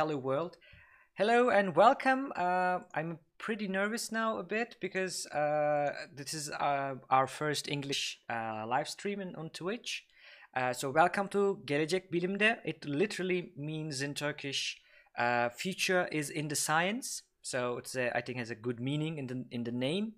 Hello world. Hello and welcome. Uh, I'm pretty nervous now a bit because uh, this is uh, our first English uh, live stream on Twitch. Uh, so welcome to Gelecek Bilimde. It literally means in Turkish, uh, future is in the science. So it's a, I think has a good meaning in the in the name.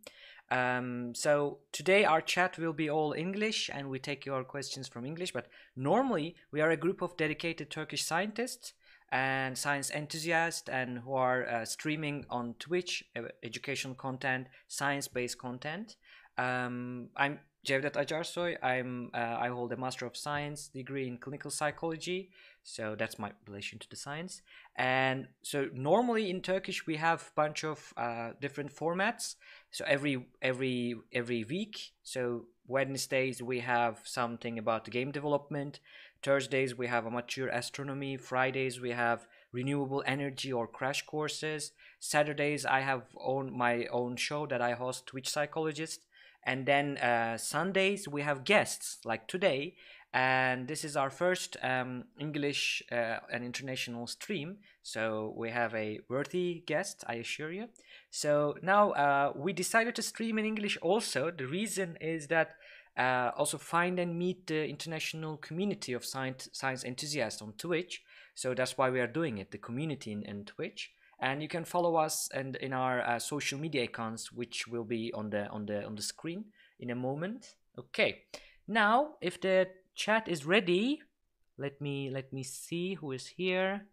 Um, so today our chat will be all English and we take your questions from English. But normally we are a group of dedicated Turkish scientists and science enthusiasts and who are uh, streaming on Twitch uh, educational content, science-based content. Um, I'm Cevdet Acarsoy. I'm uh, I hold a Master of Science degree in clinical psychology, so that's my relation to the science. And so normally in Turkish we have a bunch of uh, different formats. So every every every week, so Wednesdays we have something about game development. Thursdays we have amateur astronomy. Fridays we have renewable energy or crash courses. Saturdays I have own my own show that I host, Twitch Psychologist. And then uh, Sundays we have guests like today. And this is our first um, English uh, and international stream. So we have a worthy guest, I assure you. So now uh, we decided to stream in English also. The reason is that uh, also find and meet the international community of science, science enthusiasts on Twitch. So that's why we are doing it, the community in, in Twitch. And you can follow us and in our uh, social media accounts, which will be on the on the on the screen in a moment. Okay. Now, if the chat is ready, let me let me see who is here.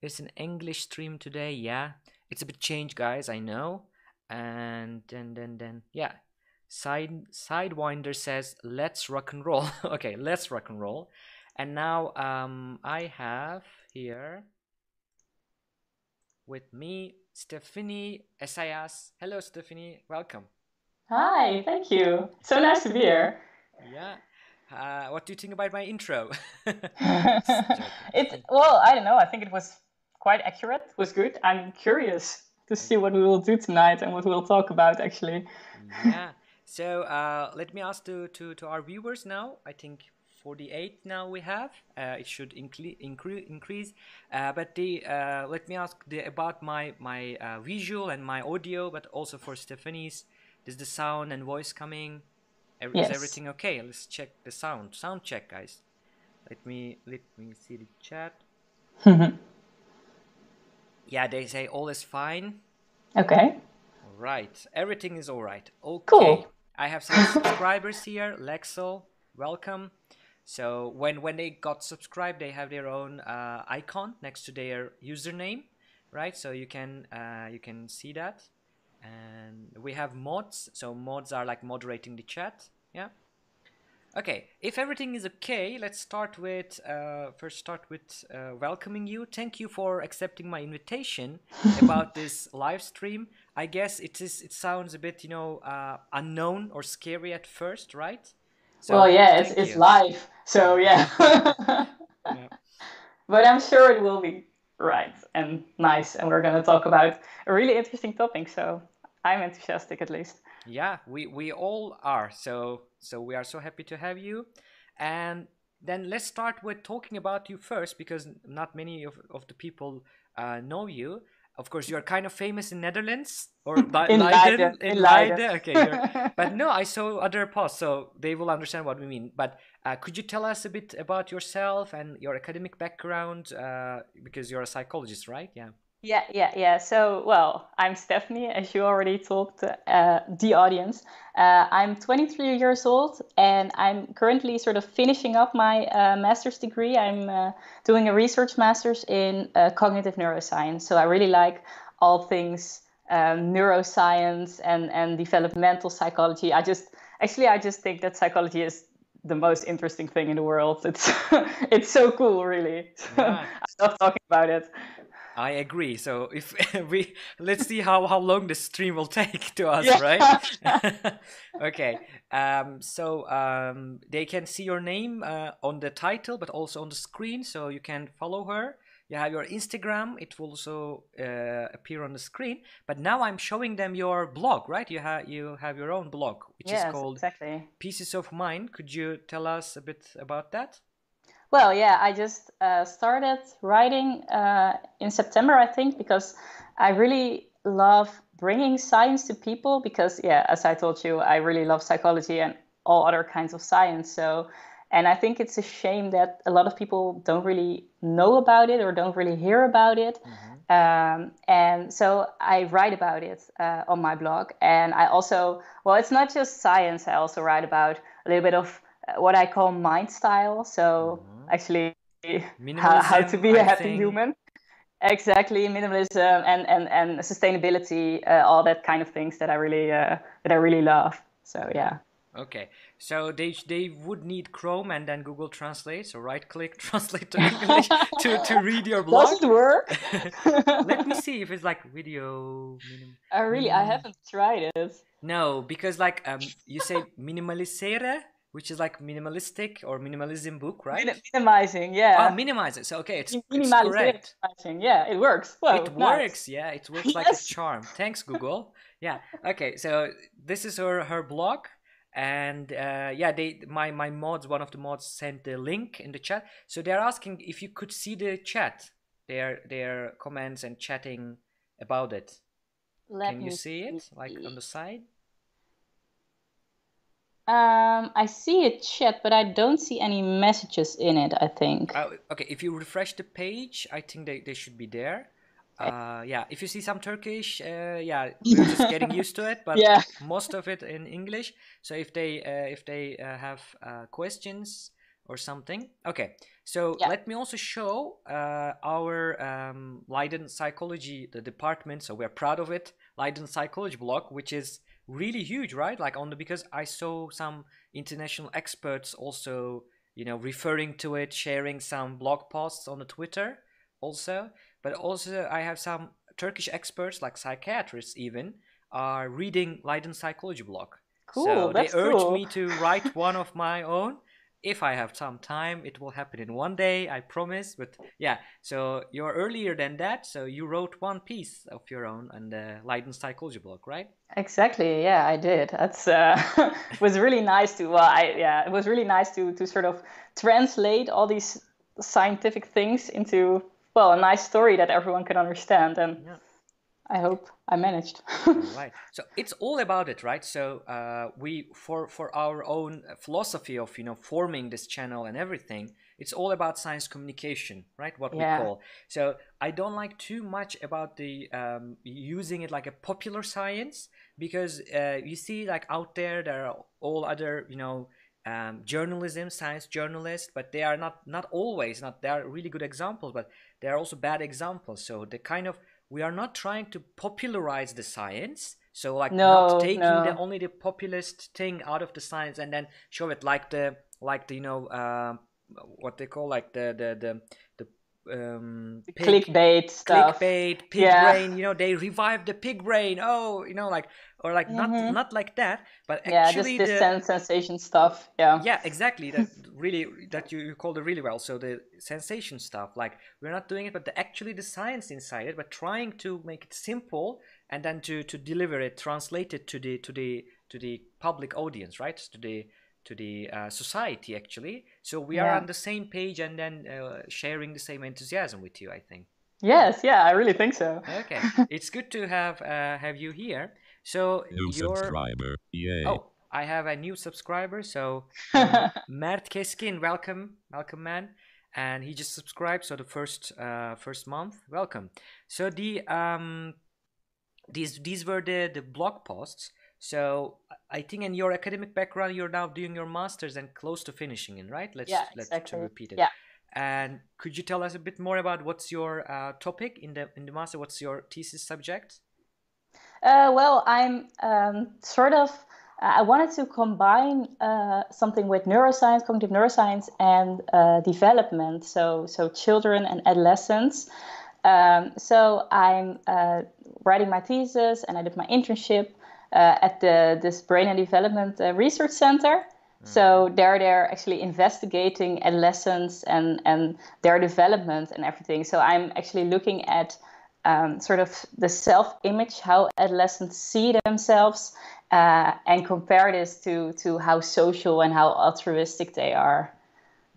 It's an English stream today. Yeah, it's a bit changed, guys. I know. And then then then yeah, Side Sidewinder says, "Let's rock and roll." okay, let's rock and roll. And now um, I have here with me Stephanie Esayas. Hello, Stephanie. Welcome. Hi, thank you. So nice to be here. Yeah. Uh, what do you think about my intro? it's well, I don't know. I think it was quite accurate. It was good. I'm curious to see what we will do tonight and what we'll talk about actually. yeah. So uh, let me ask to, to, to our viewers now. I think 48 now we have. Uh, it should incre increase. Uh, but the, uh, let me ask the, about my, my uh, visual and my audio, but also for Stephanie's. Is the sound and voice coming? Is yes. everything okay? Let's check the sound. Sound check, guys. Let me let me see the chat. yeah, they say all is fine. Okay. Right. Everything is all right. Okay. Cool. I have some subscribers here. Lexel, welcome. So when when they got subscribed, they have their own uh, icon next to their username, right? So you can uh, you can see that. And we have mods. So mods are like moderating the chat. Yeah. Okay, if everything is okay, let's start with uh, first start with uh, welcoming you. Thank you for accepting my invitation about this live stream. I guess it is. It sounds a bit, you know, uh, unknown or scary at first, right? So, well, yeah, it's, it's live, so yeah. yeah. But I'm sure it will be right and nice, and we're going to talk about a really interesting topic. So I'm enthusiastic, at least. Yeah, we we all are. So so we are so happy to have you. And then let's start with talking about you first because not many of, of the people uh, know you. Of course, you're kind of famous in Netherlands or in Leiden. Leiden. In Leiden. Okay, but no, I saw other posts, so they will understand what we mean. But uh, could you tell us a bit about yourself and your academic background? Uh, because you're a psychologist, right? Yeah. Yeah, yeah, yeah. So, well, I'm Stephanie, as you already talked to uh, the audience. Uh, I'm 23 years old and I'm currently sort of finishing up my uh, master's degree. I'm uh, doing a research master's in uh, cognitive neuroscience. So, I really like all things um, neuroscience and, and developmental psychology. I just, actually, I just think that psychology is the most interesting thing in the world. It's it's so cool, really. Yeah. I love talking about it. I agree. So if we let's see how how long the stream will take to us, yeah. right? okay. Um, so um, they can see your name uh, on the title, but also on the screen, so you can follow her. You have your Instagram; it will also uh, appear on the screen. But now I'm showing them your blog, right? You have you have your own blog, which yes, is called exactly. Pieces of Mind. Could you tell us a bit about that? Well, yeah, I just uh, started writing uh, in September, I think, because I really love bringing science to people. Because, yeah, as I told you, I really love psychology and all other kinds of science. So, and I think it's a shame that a lot of people don't really know about it or don't really hear about it. Mm-hmm. Um, and so I write about it uh, on my blog. And I also, well, it's not just science, I also write about a little bit of what I call mind style. So mm-hmm. actually, how, how, to be a happy think. human. Exactly, minimalism and and and sustainability, uh, all that kind of things that I really uh, that I really love. So yeah. Okay, so they they would need Chrome and then Google Translate. So right click, translate to English to, to read your blog. Does it work? Let me see if it's like video. Minim- oh really? Minim- I haven't tried it. No, because like um, you say minimalisere, which is like minimalistic or minimalism book, right? Min- minimizing, yeah. Oh, minimizing. So okay, it's, it's correct. Yeah, it works. Well, it nice. works. Yeah, it works like a charm. Thanks, Google. yeah. Okay, so this is her her blog and uh, yeah they my my mods one of the mods sent the link in the chat so they're asking if you could see the chat their their comments and chatting about it Let can you see it like on the side um i see a chat but i don't see any messages in it i think uh, okay if you refresh the page i think they, they should be there uh, yeah, if you see some Turkish, uh, yeah, we're just getting used to it, but yeah. most of it in English. So if they uh, if they uh, have uh, questions or something, okay. So yeah. let me also show uh, our um, Leiden Psychology the department. So we're proud of it, Leiden Psychology blog, which is really huge, right? Like on the because I saw some international experts also, you know, referring to it, sharing some blog posts on the Twitter also but also I have some Turkish experts, like psychiatrists even, are reading Leiden Psychology blog. Cool, so they urge cool. me to write one of my own. If I have some time, it will happen in one day, I promise. But yeah, so you're earlier than that, so you wrote one piece of your own on the Leiden Psychology blog, right? Exactly. Yeah, I did. That's uh, it was really nice to. Well, I yeah, it was really nice to to sort of translate all these scientific things into well a nice story that everyone can understand and yeah. I hope I managed. right. So it's all about it, right? So uh, we for for our own philosophy of you know forming this channel and everything, it's all about science communication, right? What yeah. we call. So I don't like too much about the um, using it like a popular science because uh, you see like out there there are all other you know um, journalism, science journalists, but they are not not always not. They are really good examples, but there are also bad examples. So the kind of we are not trying to popularize the science. So like no, not taking no. the only the populist thing out of the science and then show it like the like the you know uh, what they call like the the the um pig, clickbait stuff clickbait pig yeah. brain you know they revive the pig brain oh you know like or like mm-hmm. not not like that but yeah, actually just the sense sensation stuff yeah. Yeah exactly that really that you, you called it really well. So the sensation stuff like we're not doing it but the, actually the science inside it but trying to make it simple and then to to deliver it translate it to the to the to the public audience right? To the to the uh, society actually. So we yeah. are on the same page and then uh, sharing the same enthusiasm with you i think. Yes yeah i really think so. Okay. It's good to have uh, have you here so new your... subscriber yay oh i have a new subscriber so um, mert keskin welcome welcome man and he just subscribed so the first uh, first month welcome so the um these these were the the blog posts so I think in your academic background, you're now doing your masters and close to finishing it, right? Let's yeah, let's exactly. repeat it. Yeah. And could you tell us a bit more about what's your uh, topic in the in the master? What's your thesis subject? Uh, well, I'm um, sort of. Uh, I wanted to combine uh, something with neuroscience, cognitive neuroscience, and uh, development. So, so children and adolescents. Um, so I'm uh, writing my thesis, and I did my internship uh, at the this Brain and Development uh, Research Center. So mm. there they're actually investigating adolescents and, and their development and everything. So I'm actually looking at um, sort of the self-image, how adolescents see themselves, uh, and compare this to to how social and how altruistic they are.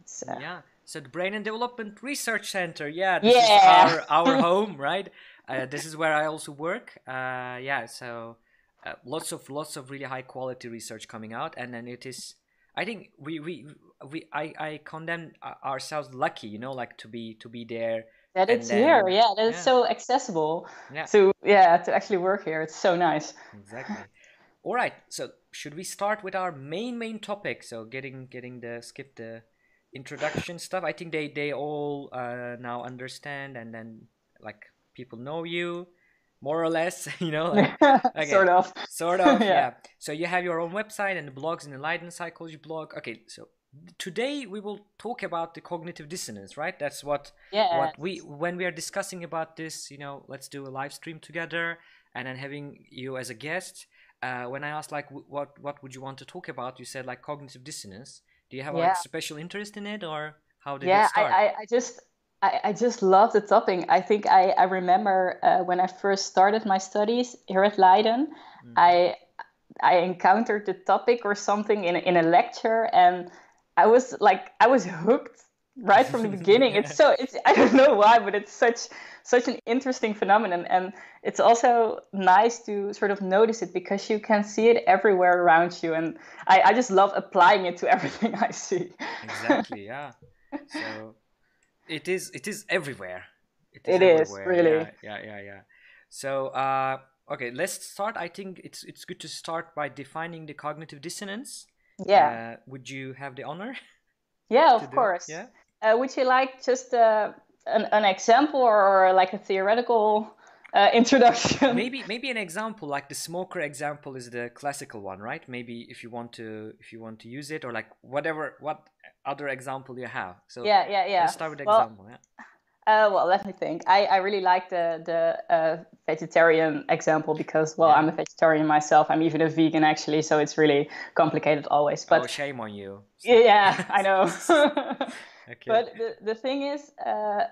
So. Yeah, So the Brain and Development Research Center. Yeah, this Yeah. is our our home, right? Uh, this is where I also work. Uh, yeah, so uh, lots of lots of really high quality research coming out, and then it is. I think we we we I I condemn uh, ourselves lucky, you know, like to be to be there. That it's then- here, yeah, that it's yeah. so accessible Yeah. to yeah to actually work here. It's so nice. Exactly. All right. So should we start with our main main topic? So getting getting the skip the introduction stuff. I think they they all uh, now understand, and then like people know you more or less. You know, like, Okay. sort of. sort of. yeah. Yeah. So you have your own website and the blogs in the Leiden Psychology blog. Okay. So today we will talk about the cognitive dissonance, right? That's what Yeah. what we when we are discussing about this you know let's do a live stream together and then having you as a guest uh, when i asked like w- what what would you want to talk about you said like cognitive dissonance do you have Yeah. like special interest in it or how did yeah, it start I, I, I just I, I just love the topic. I think I, I remember uh, when I first started my studies here at Leiden, Mm. I I encountered the topic or something in in a lecture, and I was like I was hooked right from the beginning. It's so it's I don't know why, but it's such such an interesting phenomenon, and it's also nice to sort of notice it because you can see it everywhere around you, and I, I just love applying it to everything I see. exactly yeah so it is it is everywhere It is, everywhere, really. yeah yeah yeah, yeah. so uh okay let's start i think it's it's good to start by defining the cognitive dissonance Yeah. uh, would you have the honor Yeah, of it? course. yeah Uh, would you like just uh, an, an example or like a theoretical uh, introduction? maybe maybe an example like the smoker example is the classical one right maybe if you want to if you want to use it or like whatever what other example you have so Yeah, yeah, yeah. let's start with the Well, example yeah Uh, well, let me think. I, I really like the the uh, vegetarian example because, well, Yeah. I'm a vegetarian myself. I'm even a vegan actually, so it's really complicated always. But oh shame on you yeah, I know. okay But the, the thing is, uh,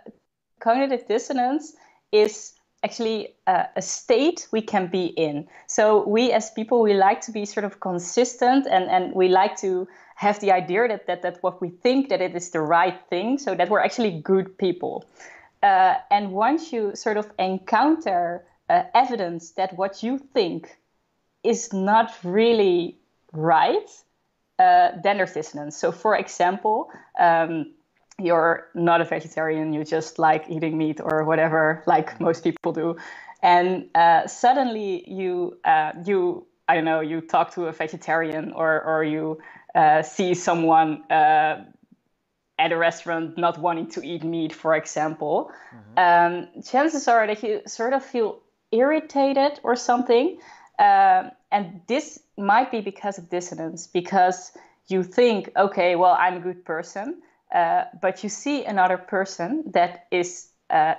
cognitive dissonance is actually uh, a state we can be in. So we as people, we like to be sort of consistent and, and we like to have the idea that, that, that what we think that it is the right thing, so that we're actually good people. Uh, and once you sort of encounter uh, evidence that what you think is not really right, uh, then there's dissonance. So, for example, um, you're not a vegetarian, you just like eating meat or whatever, like most people do, and uh, suddenly you uh, you I don't know you talk to a vegetarian or or you see someone. Uh, at a restaurant not wanting to eat meat, for example, um, chances are that you sort of feel irritated or something. Um, and this might be because of dissonance, because you think, okay, well, I'm a good person, uh, but you see another person that is uh,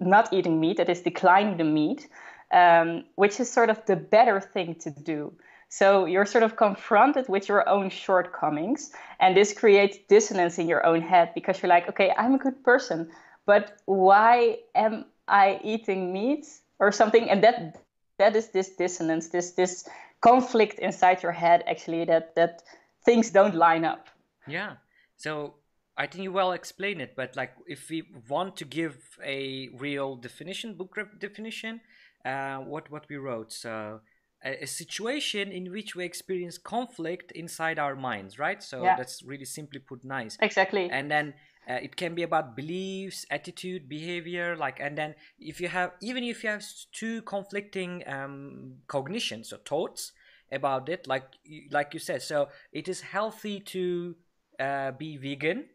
not eating meat, that is declining the meat, um, which is sort of the better thing to do. So you're sort of confronted with your own shortcomings, and this creates dissonance in your own head because you're like, okay, I'm a good person, but why am I eating meat or something? And that that is this dissonance, this this conflict inside your head actually that that things don't line up. Yeah. So I think you well explained it, but like if we want to give a real definition, book definition, uh, what what we wrote. So a, a situation in which we experience conflict inside our minds, right? So Yeah. that's really simply put nice. Exactly. And then uh, it can be about beliefs, attitude, behavior, like, and then if you have even if you have two conflicting um, cognitions or thoughts about it, like like you said, so it is healthy to uh, be vegan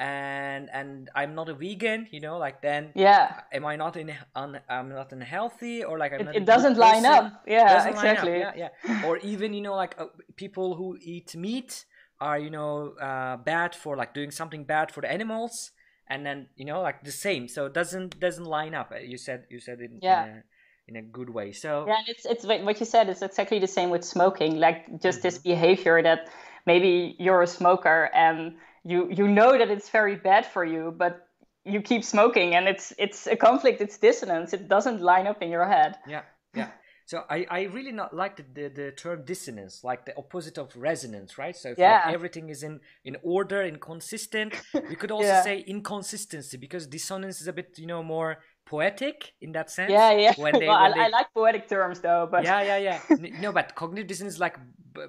and and i'm not a vegan you know like then yeah. am i not in un, i'm not unhealthy or like i'm It, not it doesn't line up. Yeah, Doesn't line up, exactly. yeah yeah or even you know like uh, people who eat meat are you know uh, bad for like doing something bad for the animals and then you know like the same so it doesn't doesn't line up Uh, you said you said it Yeah. in, a, in a good way so Yeah, and it's it's what you said is exactly the same with smoking. Like just this Mm-hmm. behavior that maybe you're a smoker and you you know that it's very bad for you, but you keep smoking and it's it's a conflict, it's dissonance. It doesn't line up in your head. yeah yeah So I, I really not like the, the, the term dissonance, like the opposite of resonance, right? So Yeah. like everything is in, in order and consistent, we could also Yeah. say inconsistency because dissonance is a bit, you know, more poetic in that sense. Yeah, yeah. When they, well, when I, they I like poetic terms though, but yeah, yeah, yeah. No, but cognitive dissonance is like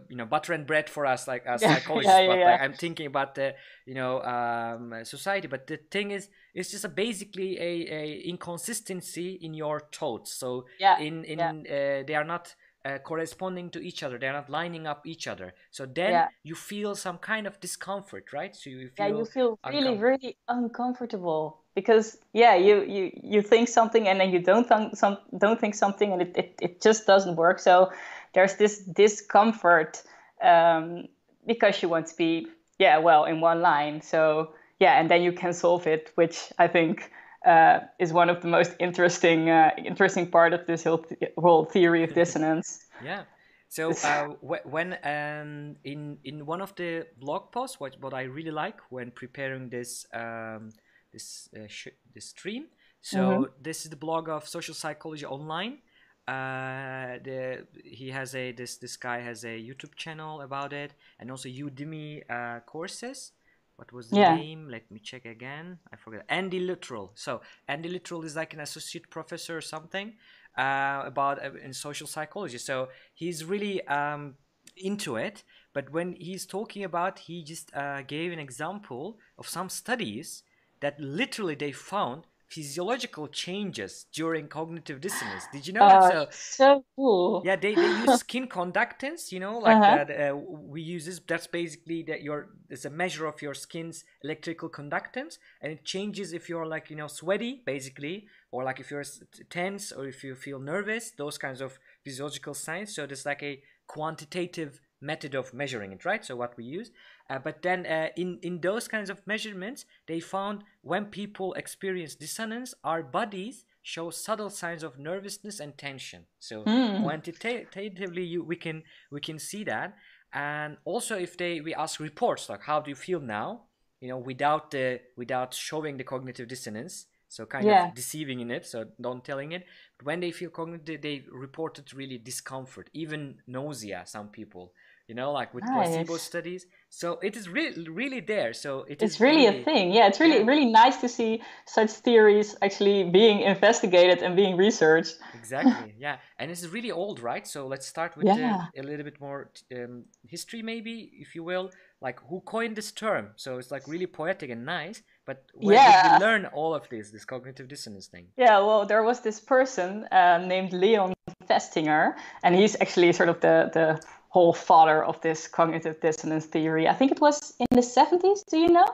you know butter and bread for us, like as psychologists. yeah, yeah, but yeah. like, I'm thinking about the you know um, society. But the thing is, it's just a basically a, a inconsistency in your thoughts. So Yeah, in in yeah. uh, they are not. Uh, corresponding to each other, they are not lining up each other. So then Yeah. you feel some kind of discomfort, right? So you yeah, feel you feel really, really uncomfortable because yeah, you you you think something and then you don't think some don't think something and it, it, it just doesn't work. So there's this discomfort um, because you want to be yeah well in one line. So yeah, and then you can solve it, which I think. Uh, is one of the most interesting uh, interesting part of this whole, th- whole theory of dissonance. Yeah. So uh, when um, in in one of the blog posts, what what I really like when preparing this um, this uh, sh- this stream. So this is the blog of Social Psychology Online. Uh, the he has a this this guy has a YouTube channel about it, and also Udemy uh, courses. What was the Yeah. name? Let me check again. I forgot. Andy Luttrell. So Andy Luttrell is like an associate professor or something uh, about uh, in social psychology. So he's really um, into it. But when he's talking about, he just uh, gave an example of some studies that literally they found physiological changes during cognitive dissonance. Did you know that? Uh, So so cool. yeah, they, they use skin conductance, you know, like Uh-huh. that. Uh, we use this. That's basically that your it's a measure of your skin's electrical conductance, and it changes if you're like you know sweaty, basically, or like if you're tense or if you feel nervous. Those kinds of physiological signs. So there's like a quantitative method of measuring it, right? So what we use. Uh, but then uh, in in those kinds of measurements, they found when people experience dissonance, our bodies show subtle signs of nervousness and tension. So quantitatively, you, we can we can see that. And also, if they we ask reports like how do you feel now, you know, without the without showing the cognitive dissonance, so kind Yeah. of deceiving in it, so don't telling it. But when they feel cognitive, they reported really discomfort, even nausea. Some people, you know, like with placebo studies. So it is really really there. So it is it's really a thing yeah it's really yeah. really nice to see such theories actually being investigated and being researched exactly yeah and it's really old right so let's start with Yeah. the, a little bit more um, history maybe if you will like who coined this term so it's like really poetic and nice but where Yeah. did we learn all of this this cognitive dissonance thing yeah well there was this person uh, named leon festinger and he's actually sort of the the whole father of this cognitive dissonance theory i think it was in the 70s do you know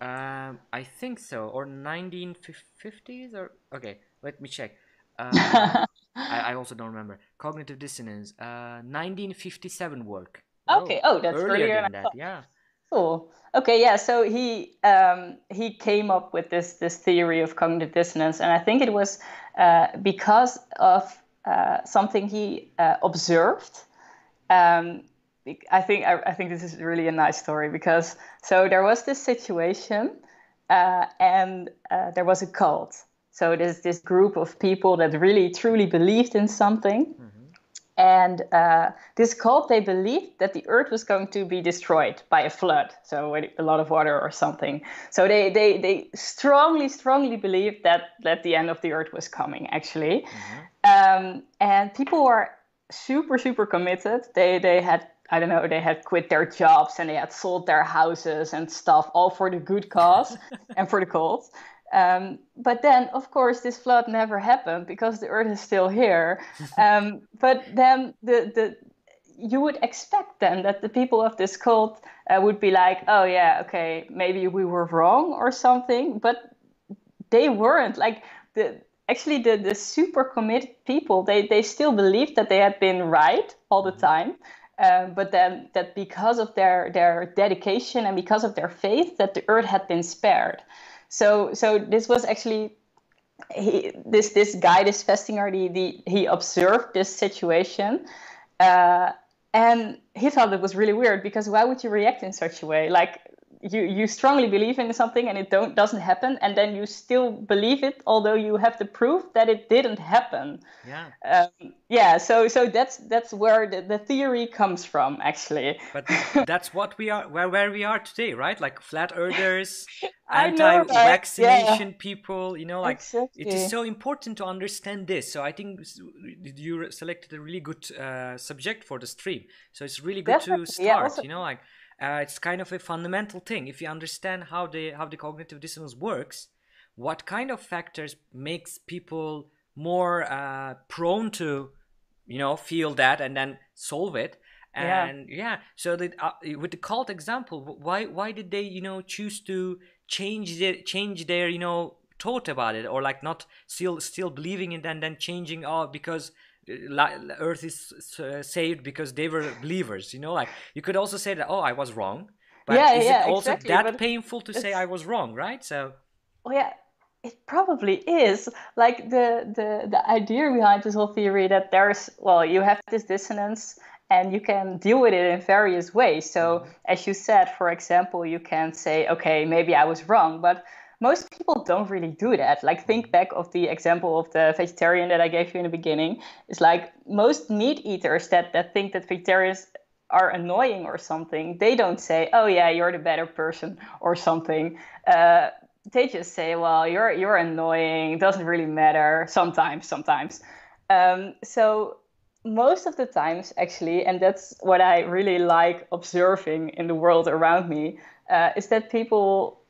um i think so or 1950s or okay let me check uh, I, I also don't remember cognitive dissonance uh 1957 work Okay, oh, that's earlier earlier than that thought. yeah Cool. Okay, yeah. So he um, he came up with this this theory of cognitive dissonance, and I think it was uh, because of uh, something he uh, observed. Um, I think I, I think this is really a nice story because so there was this situation, uh, and uh, there was a cult. So there's this group of people that really truly believed in something. And uh, this cult, they believed that the earth was going to be destroyed by a flood, so a lot of water or something. So they, they, they strongly, strongly believed that, that the end of the earth was coming, actually. Um, and people were super, super committed. They, they had, I don't know, they had quit their jobs and they had sold their houses and stuff, all for the good cause and for the cult. Um, but then, of course, this flood never happened because the Earth is still here. Um, but then the the you would expect then that the people of this cult uh, would be like, oh yeah, okay, maybe we were wrong or something. But they weren't. Like the actually the the super committed people, they they still believed that they had been right all the time. Um, but then that because of their their dedication and because of their faith, that the Earth had been spared. So so this was actually he, this this guy, this Festinger, the, the, he observed this situation, uh, and he thought it was really weird because why would you react in such a way? Like you you strongly believe in something and it don't doesn't happen and then you still believe it although you have the proof that it didn't happen yeah um, yeah so so that's that's where the, the theory comes from actually but that's what we are where where we are today right like flat earthers anti-vaccination yeah. people you know like exactly. it is so important to understand this so i think you selected a really good uh, subject for the stream so it's really good Definitely. to start yeah, also- you know like uh, it's kind of a fundamental thing. If you understand how the how the cognitive dissonance works, what kind of factors makes people more uh, prone to, you know, feel that and then solve it. And yeah, yeah so that uh, with the cult example, why why did they you know choose to change their change their you know thought about it or like not still still believing it and then changing oh because earth is uh, saved because they were believers you know like you could also say that oh i was wrong but yeah, is yeah, it also exactly, that painful to say i was wrong right? So oh yeah it probably is. Like the the the idea behind this whole theory that there's well you have this dissonance and you can deal with it in various ways. So mm-hmm. as you said for example you can say okay maybe i was wrong but most people don't really do that. Like think back of the example of the vegetarian that I gave you in the beginning. It's like most meat eaters that, that think that vegetarians are annoying or something, they don't say, "Oh yeah, you're the better person" or something. Uh, they just say, "Well, you're you're annoying. It doesn't really matter." Sometimes, sometimes. Um, so most of the times, actually, and that's what I really like observing in the world around me, uh, is that people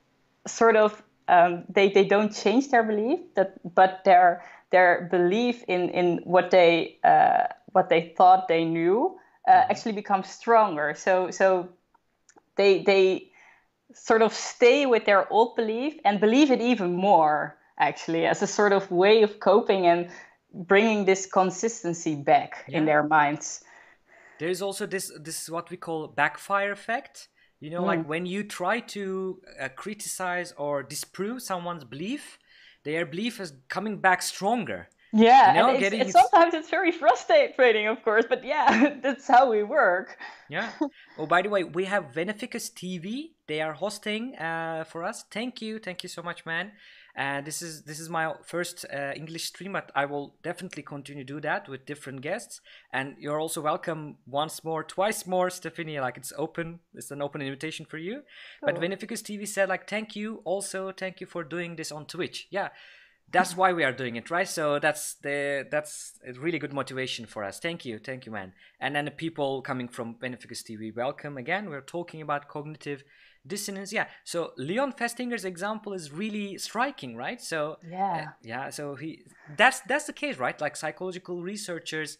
sort of um, they they don't change their belief that but their their belief in in what they uh, what they thought they knew uh, mm-hmm. actually becomes stronger so so they they sort of stay with their old belief and believe it even more actually as a sort of way of coping and bringing this consistency back yeah. in their minds there's also this this is what we call backfire effect you know, mm. like when you try to uh, criticize or disprove someone's belief, their belief is coming back stronger. Yeah, you know, and it's, it's, sometimes it's very frustrating, of course, but yeah, that's how we work. Yeah. Oh, by the way, we have Veneficus TV. They are hosting uh, for us. Thank you, thank you so much, man and this is this is my first uh, english stream but i will definitely continue to do that with different guests. And you're also welcome once more twice more stephanie like it's open it's an open invitation for you. But Veneficus tv said like thank you. Also thank you for doing this on twitch. Yeah that's why we are doing it right? So that's the that's a really good motivation for us. Thank you thank you man. And then the people coming from Veneficus tv welcome again. We're talking about cognitive dissonance. Yeah so leon festinger's example is really striking right? So yeah. uh, yeah so he that's that's the case right? Like psychological researchers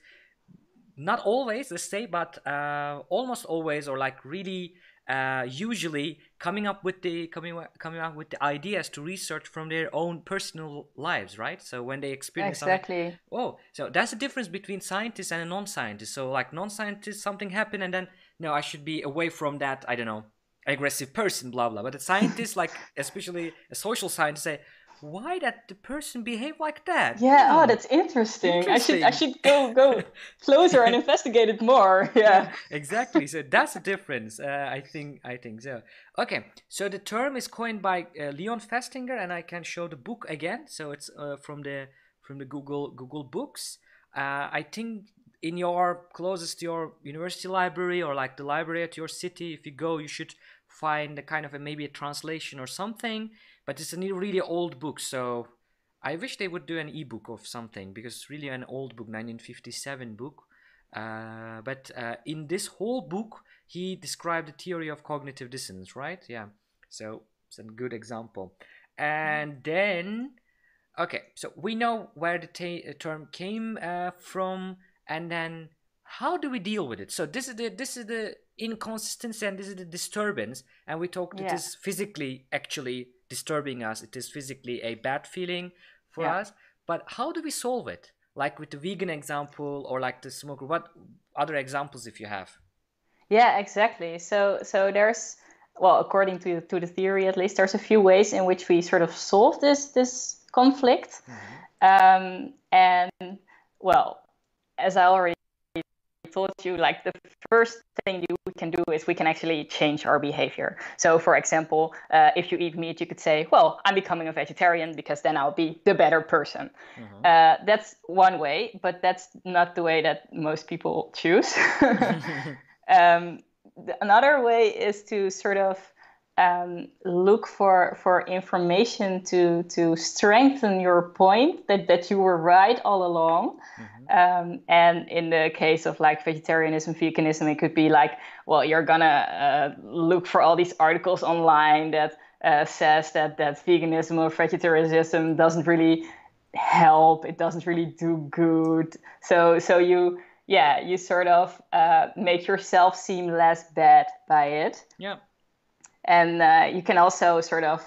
not always let's say but uh, almost always or like really uh, usually coming up with the coming coming up with the ideas to research from their own personal lives right? So when they experience something exactly. oh so that's the difference between scientists and a non-scientist. So like non-scientists something happened and then no i should be away from that i don't know aggressive person, blah blah. But the scientists, like especially a social scientist, say, why did the person behave like that? Yeah, oh, that's interesting. interesting. I should I should go go closer and investigate it more. Yeah. exactly. So that's the difference. Uh, I think I think so. Okay, so the term is coined by uh, Leon Festinger, and I can show the book again. So it's uh, from the from the Google Google Books. Uh, I think in your closest to your university library or like the library at your city, if you go, you should find a kind of a, maybe a translation or something but it's a really old book so i wish they would do an ebook of something because it's really an old book 1957 book. Uh, but uh, in this whole book he described the theory of cognitive dissonance right? Yeah. So it's a good example. And then okay so we know where the term came uh, from and then how do we deal with it? So this is the this is the inconsistency and this is the disturbance and we talked yeah. it is physically actually disturbing us. It is physically a bad feeling for yeah. us. But how do we solve it? Like with the vegan example or like the smoker what other examples if you have? Yeah exactly. So so there's well according to to the theory at least there's a few ways in which we sort of solve this this conflict. Mm-hmm. um, and well as i already told you, like the first thing you can do is we can actually change our behavior. So, for example, uh, if you eat meat, you could say, "Well, I'm becoming a vegetarian because then I'll be the better person." Mm-hmm. Uh, that's one way, but that's not the way that most people choose. um, another way is to sort of um, look for for information to to strengthen your point that that you were right all along. Mm-hmm. Um, and in the case of like vegetarianism, veganism, it could be like, well, you're gonna uh, look for all these articles online that uh, says that that veganism or vegetarianism doesn't really help. It doesn't really do good. So so you yeah you sort of uh, make yourself seem less bad by it. Yeah and uh, you can also sort of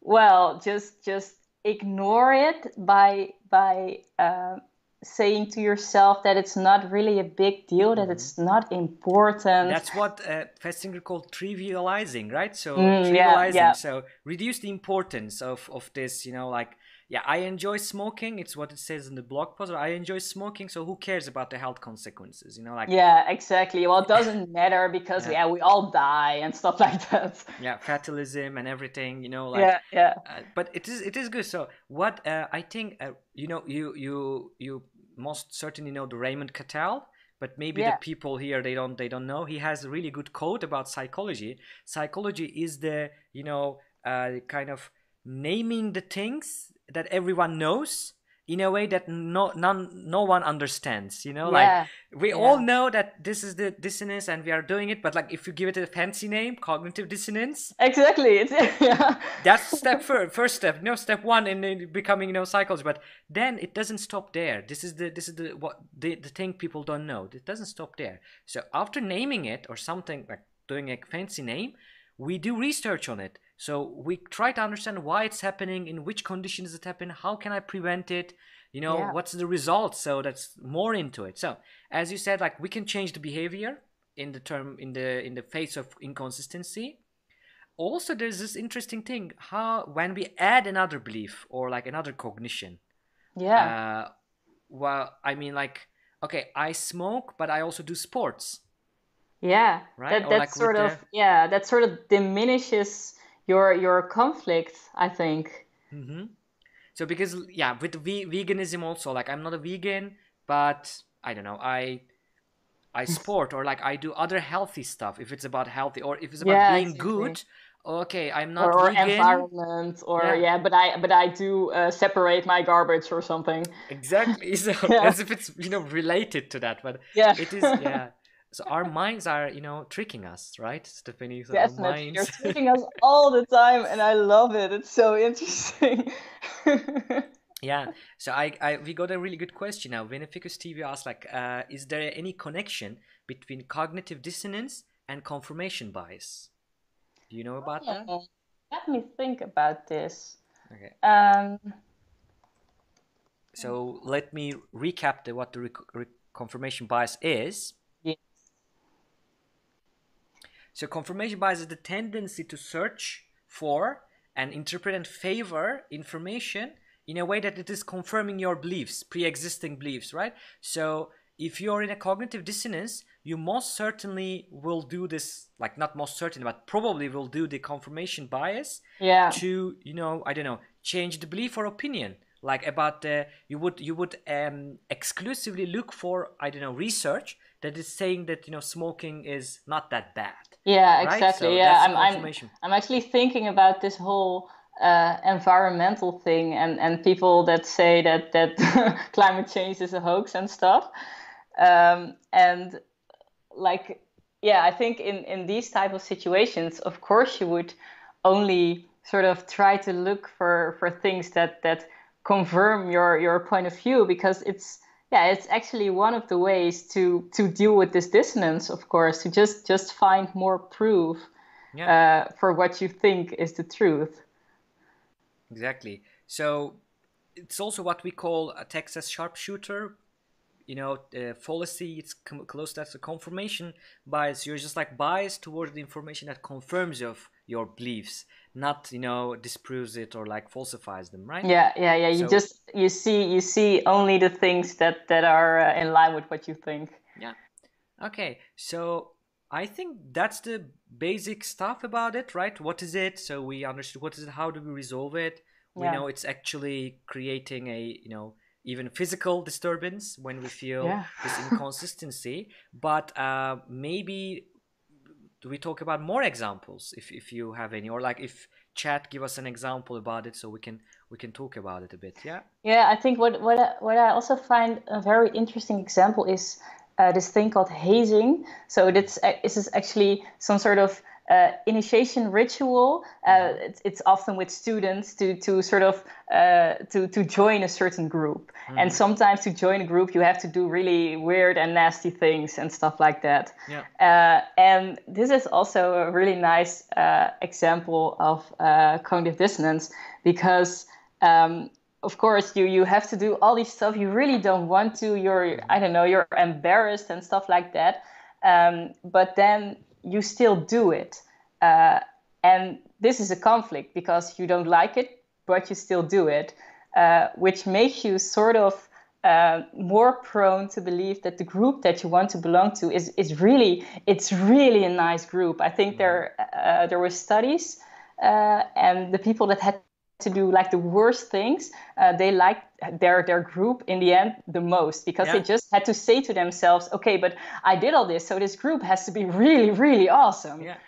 well just just ignore it by by uh, saying to yourself that it's not really a big deal that it's mm-hmm. not important that's what uh, festinger called trivializing right so mm, trivializing yeah, yeah. so reduce the importance of of this you know like yeah, I enjoy smoking. It's what it says in the blog post. I enjoy smoking, so who cares about the health consequences? You know, like yeah, exactly. Well, it doesn't matter because yeah. yeah. we all die and stuff like that. Yeah, fatalism and everything. You know, like yeah, yeah. Uh, but it is it is good. So what uh, I think, uh, you know, you you you most certainly know the Raymond Cattell but maybe yeah. the people here they don't they don't know he has a really good quote about psychology psychology is the you know uh, kind of naming the things that everyone knows in a way that no none no one understands you know? Yeah. like we yeah. all know that this is the dissonance and we are doing it but like if you give it a fancy name cognitive dissonance. Exactly. It's yeah. That's step first first step no step one in, in becoming you know cycles but then it doesn't stop there. This is the this is the what the, the thing people don't know. It doesn't stop there. So after naming it or something like doing a fancy name we do research on it so we try to understand why it's happening, in which conditions it happened, how can I prevent it, you know, yeah. what's the result. So that's more into it. So as you said, like we can change the behavior in the term in the in the face of inconsistency. Also, there's this interesting thing how when we add another belief or like another cognition. Yeah. Uh, well, I mean, like, okay, I smoke, but I also do sports. Yeah, right. That, that like sort of the... yeah, that sort of diminishes your your conflict i think mm-hmm. so because yeah with ve- veganism also like i'm not a vegan but i don't know i i sport or like i do other healthy stuff if it's about healthy or if it's about yeah, being exactly. good okay i'm not or, or environment or yeah. yeah. but i but i do uh, separate my garbage or something exactly so yeah. as if it's you know related to that but yeah it is yeah so our minds are you know tricking us right stephanie? So yes minds... you're tricking us all the time and i love it. It's so interesting. Yeah. So I, I we got a really good question now. Veneficus tv asked like uh, is there any connection between cognitive dissonance and confirmation bias? Do you know about that? Let me think about this. Okay. Um so let me recap the, what the re- re- confirmation bias is so confirmation bias is the tendency to search for and interpret and favor information in a way that it is confirming your beliefs, pre-existing beliefs, right? So if you're in a cognitive dissonance, you most certainly will do this, like not most certainly, but probably will do the confirmation bias yeah. to, you know, I don't know, change the belief or opinion. Like about the, you would you would um, exclusively look for I don't know research that is saying that you know smoking is not that bad yeah exactly so yeah I'm, I'm, I'm actually thinking about this whole uh, environmental thing and and people that say that that climate change is a hoax and stuff. Um, and like yeah i think in in these type of situations of course you would only sort of try to look for for things that that confirm your your point of view because it's yeah it's actually one of the ways to to deal with this dissonance of course to just just find more proof yeah. uh, for what you think is the truth. Exactly. So it's also what we call a texas sharpshooter. You know uh, fallacy it's com- close to a confirmation bias. You're just like biased towards the information that confirms of your beliefs not you know disproves it or like falsifies them right yeah yeah yeah you so, just you see you see only the things that that are uh, in line with what you think yeah Okay, so I think that's the basic stuff about it, right? What is it? So we understood what is it, how do we resolve it? We Yeah. know it's actually creating a, you know, even physical disturbance when we feel Yeah. this inconsistency. But uh, maybe do we talk about more examples if, if you have any, or like if chat give us an example about it so we can we can talk about it a bit. Yeah. Yeah, I think what what I, what I also find a very interesting example is uh, this thing called hazing. So this uh, this is actually some sort of uh, initiation ritual. Uh, it's, it's often with students to to sort of uh, to to join a certain group, and sometimes to join a group you have to do really weird and nasty things and stuff like that. Yeah. Uh, and this is also a really nice uh, example of uh, cognitive dissonance because, um, of course, you you have to do all these stuff you really don't want to. You're I don't know you're embarrassed and stuff like that. Um, but then you still do it, uh, and this is a conflict because you don't like it, but you still do it, uh, which makes you sort of uh, more prone to believe that the group that you want to belong to is, is really it's really a nice group. I think there uh, there were studies uh, and the people that had to do like the worst things, uh, they liked their their group in the end the most because Yeah. they just had to say to themselves, okay, but I did all this, so this group has to be really really awesome. Yeah.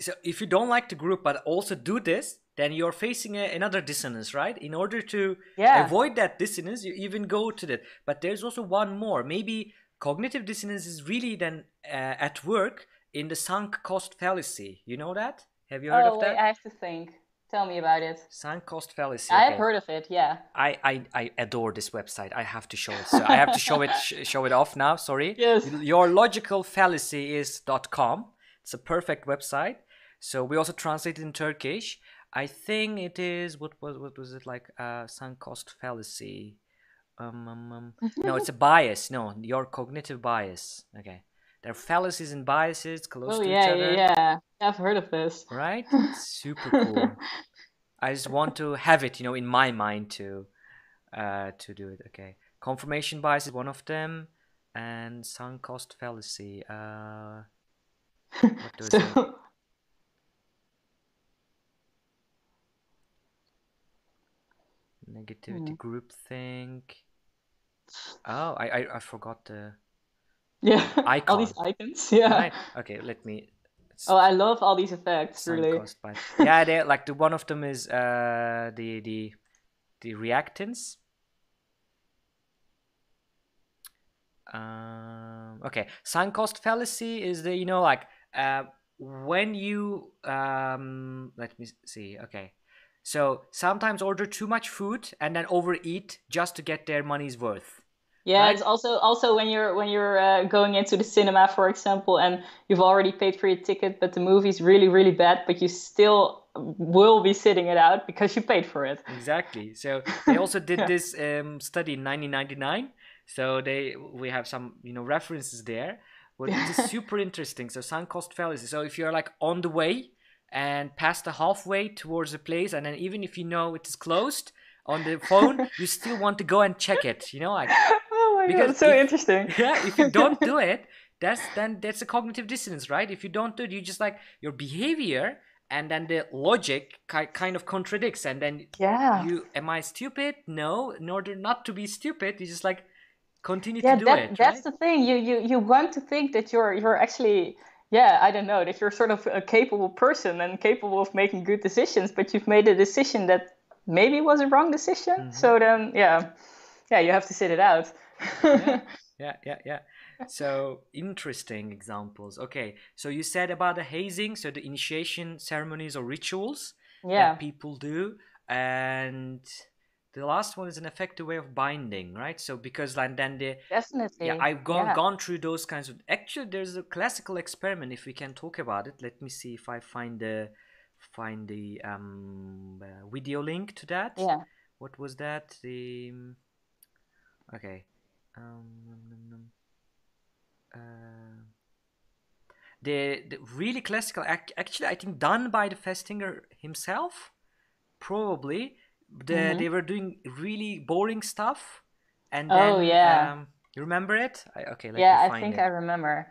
So if you don't like the group but also do this, then you're facing a, another dissonance, right? In order to Yeah. avoid that dissonance, you even go to that. But there's also one more. Maybe cognitive dissonance is really then uh, at work in the sunk cost fallacy. You know that? Have you heard Oh of wait, that? I have to think. Tell me about it. Cost fallacy. I have heard of it. Yeah. I, I, I adore this website. I have to show it. So I have to show it show it off now. Sorry. Yes. Your logical fallacy is .com. It's a perfect website. So we also translate it in Turkish. I think it is what was what was it like? Uh, sunk cost fallacy. Um, um, um. no, it's a bias. No, your cognitive bias. Okay. There are fallacies and biases close Oh to yeah, each other. yeah, yeah. I've heard of this. Right? Super cool. I just want to have it, you know, in my mind to uh to do it. Okay. Confirmation bias is one of them and sunk cost fallacy. Uh what does it So, negativity group think. Oh, I, I I forgot the yeah, all these icons. Yeah. right. Okay, let me Oh, I love all these effects. Really. cost bias. Yeah, they like the one of them is uh the the the reactance. Um, okay, sunk cost fallacy is the you know like uh, when you um, let me see. Okay, so sometimes order too much food and then overeat just to get their money's worth. Yeah, Right? it's also also when you're when you're uh, going into the cinema, for example, and you've already paid for your ticket, but the movie's really really bad, but you still will be sitting it out because you paid for it. Exactly. So they also did Yeah. this um, study in 1999. So they we have some you know references there. But it is super interesting. So sunk cost fallacy. So if you're like on the way and past the halfway towards a place, and then even if you know it is closed on the phone, you still want to go and check it. You know, like My god, Because it's so if- interesting. yeah, if you don't do it, that's then that's a cognitive dissonance, right? If you don't do it, you just like your behavior, and then the logic ki- kind of contradicts, and then Yeah. you am I stupid? No. In order not to be stupid, you just like continue yeah, to do that, it. that's right? the thing. You you you want to think that you're you're actually yeah, I don't know, that you're sort of a capable person and capable of making good decisions, but you've made a decision that maybe was a wrong decision. Mm-hmm. So then yeah. Yeah, you have to sit it out. yeah, yeah, yeah. So interesting examples. Okay, so you said about the hazing, so the initiation ceremonies or rituals yeah. that people do, and the last one is an effective way of binding, right? So because like then the Definitely. yeah, I've gone Yeah. gone through those kinds of. Actually, there's a classical experiment. If we can talk about it, let me see if I find the find the um uh, video link to that. Yeah. What was that? The okay. Um. Uh, the, the really classical ac- actually I think done by the Festinger himself probably the, Mhm. they were doing really boring stuff and then, Oh, then yeah. um, you remember it I, okay yeah, I think it. I remember.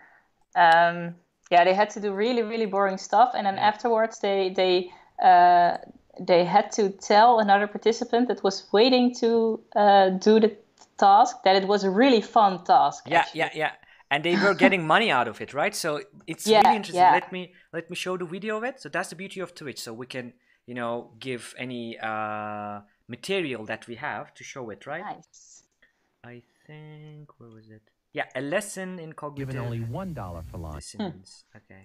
Um, yeah, they had to do really really boring stuff, and then afterwards they they uh, they had to tell another participant that was waiting to uh, do the task that it was a really fun task. Yeah, actually. yeah, yeah. And they were getting money out of it, right? So it's Yeah, really interesting. yeah. Let me let me show the video of it. So that's the beauty of Twitch. So we can, you know, give any uh, material that we have to show it, right? Nice. I think where was it? Yeah, a lesson in cognitive given only one dollar for lying. dissonance. Okay.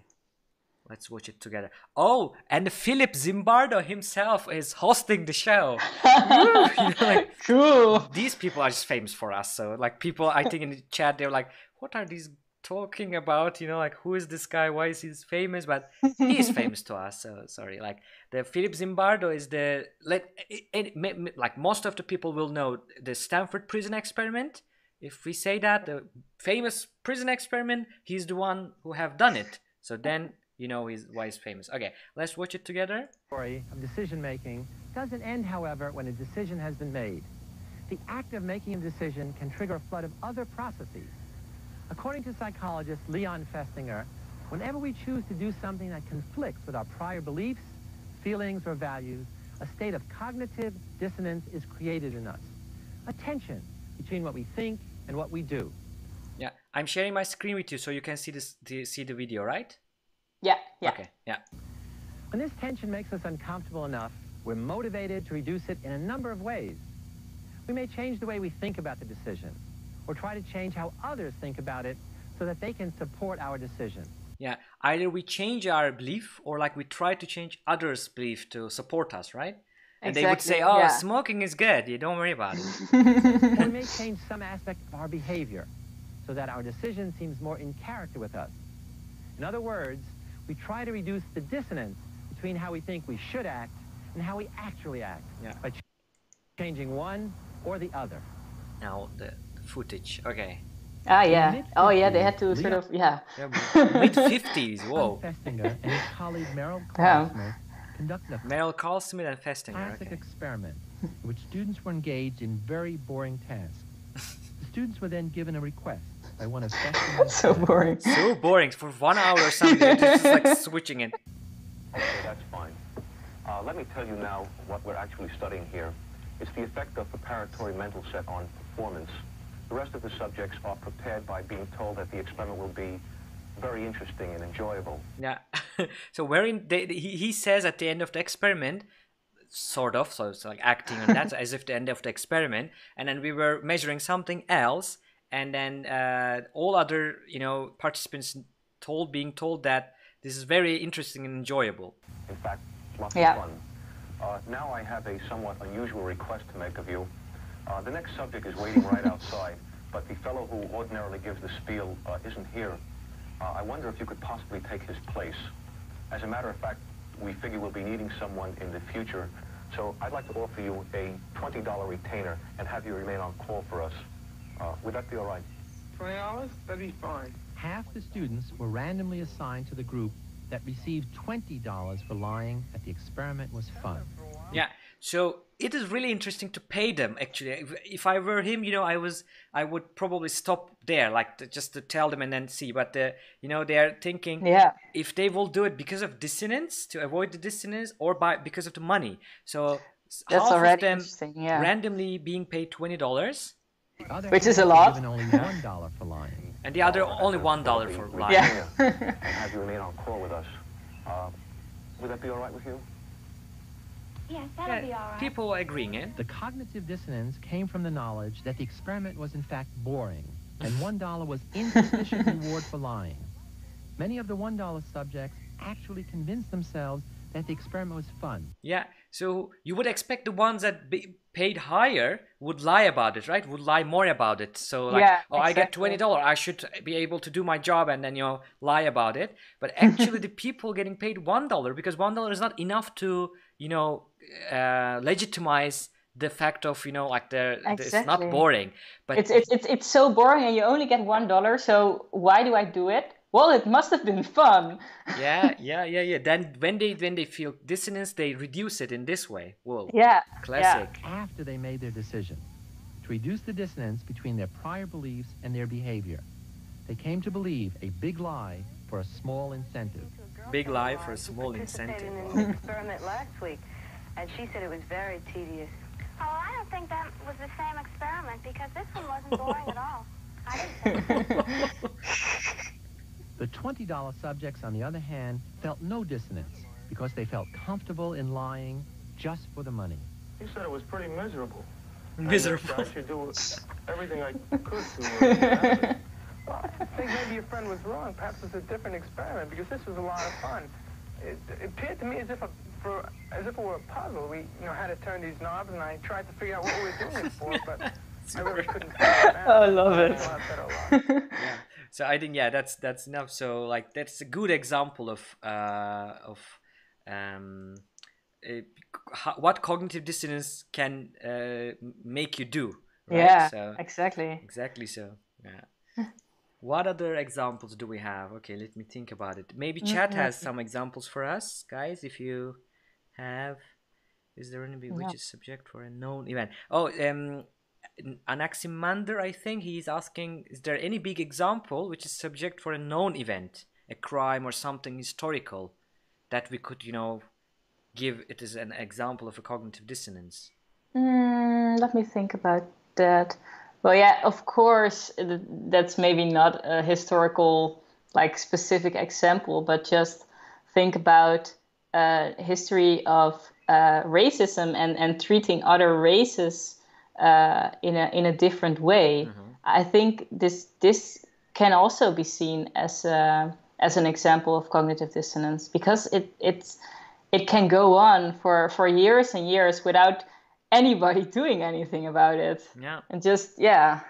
Let's watch it together. Oh, and Philip Zimbardo himself is hosting the show. Woo! You know, like, True. these people are just famous for us. So like people, I think in the chat they're like, "What are these talking about?" You know, like who is this guy? Why is he famous? But he is famous to us. So sorry. Like the Philip Zimbardo is the let it, it, me- me- like most of the people will know the Stanford prison experiment. If we say that the famous prison experiment, he's the one who have done it. So then you know he's why he's famous. Okay, let's watch it together. story of decision making doesn't end, however, when a decision has been made. The act of making a decision can trigger a flood of other processes. According to psychologist Leon Festinger, whenever we choose to do something that conflicts with our prior beliefs, feelings, or values, a state of cognitive dissonance is created in us. A tension between what we think and what we do. Yeah, I'm sharing my screen with you so you can see this, see the video, right? Yeah, yeah. Okay, yeah. When this tension makes us uncomfortable enough, we're motivated to reduce it in a number of ways. We may change the way we think about the decision, or try to change how others think about it so that they can support our decision. Yeah, either we change our belief or like we try to change others' belief to support us, right? And they would say, "Oh, yeah. smoking is good. You don't worry about it." We may change some aspect of our behavior so that our decision seems more in character with us. In other words, we try to reduce the dissonance between how we think we should act and how we actually act Yeah. by ch- changing one or the other. now the, the footage. Okay. Ah, yeah. Oh, yeah. They had to sort of, yeah. Yeah, Mid fifties. Whoa. Festinger and his colleague Merrill Yeah. Carlsmith conducted a Merrill Carlsmith and Festinger. classic Okay. experiment in which students were engaged in very boring tasks. The students were then given a request by want to. Festinger's So boring. So boring for one hour or something. It's just like switching it. Okay, that's fine. Uh, let me tell you now what we're actually studying here. It's the effect of preparatory mental set on performance. The rest of the subjects are prepared by being told that the experiment will be very interesting and enjoyable. Yeah. so wherein they, he, he says at the end of the experiment, sort of, so it's like acting on that as if the end of the experiment, and then we were measuring something else, and then uh, all other you know participants told being told that this is very interesting and enjoyable. In fact, lots Yeah. of fun. Uh, now I have a somewhat unusual request to make of you. Uh, the next subject is waiting right outside, but the fellow who ordinarily gives the spiel uh, isn't here. Uh, I wonder if you could possibly take his place. As a matter of fact, we figure we'll be needing someone in the future, so I'd like to offer you a $20 retainer and have you remain on call for us. Uh, would that be all right? Twenty dollars? That'd be fine. Half the students were randomly assigned to the group that received $20 for lying that the experiment was fun. Yeah. So it is really interesting to pay them. Actually, if, if I were him, you know, I was, I would probably stop there, like to, just to tell them and then see. But the, you know, they are thinking Yeah. if they will do it because of dissonance to avoid the dissonance, or by because of the money. So That's half of them interesting, yeah. randomly being paid twenty dollars, The other Which is a lot. Only $1 for lying. and the other only one dollar for lying. Yeah. and have you remain on call with us. Uh, would that be all right with you? Yes, that'll Yeah, be all right. People agreeing it. The cognitive dissonance came from the knowledge that the experiment was in fact boring, and $1 was insufficient reward for lying. Many of the $1 subjects actually convinced themselves that the experiment was fun. Yeah. So you would expect the ones that be paid higher would lie about it, right? Would lie more about it. So like, Yeah, oh, I get twenty dollar, I should be able to do my job, and then you know lie about it. But actually, the people getting paid one dollar because one dollar is not enough to you know uh, legitimize the fact of you know like the it's not boring. But It's, it's, it's, it's so boring and you only get one dollar, so why do I do it? Well, it must have been fun. yeah, yeah, yeah, yeah. Then when they when they feel dissonance, they reduce it in this way. Whoa, Yeah. classic. After they made their decision to reduce the dissonance between their prior beliefs and their behavior. they came to believe a big lie for a small incentive. Big lie for a small incentive. in an experiment last week, and she said it was very tedious. Oh, I don't think that was the same experiment because this one wasn't boring at all. I didn't think so. The $20 subjects, on the other hand, felt no dissonance because they felt comfortable in lying just for the money. He said it was pretty miserable. Miserable. I should do everything I could to. Well, I think maybe your friend was wrong. Perhaps it's a different experiment because this was a lot of fun. It, it appeared to me as if a, for as if it were a puzzle. We, you know, had to turn these knobs, and I tried to figure out what we were doing it for, but I really couldn't figure it out. I love it. I said a lot. yeah. So I think yeah, that's that's enough. So like that's a good example of uh, of um, how, what cognitive dissonance can uh, make you do. Right? Yeah, So, exactly. exactly so. Yeah. what other examples do we have? Okay, let me think about it. Maybe chat has some examples for us, guys. If you have, is there any which is subject for a known event? Oh, um, Anaximander, I think he's asking: Is there any big example which is subject for a known event, a crime or something historical, that we could, you know, give it as an example of a cognitive dissonance? Mm, let me think about that. Well, yeah, of course, that's maybe not a historical, like specific example, but just think about uh, history of uh, racism and, and treating other races uh, in a in a different way. I think this this can also be seen as a, as an example of cognitive dissonance because it it's it can go on for for years and years without anybody doing anything about it Yeah. and just yeah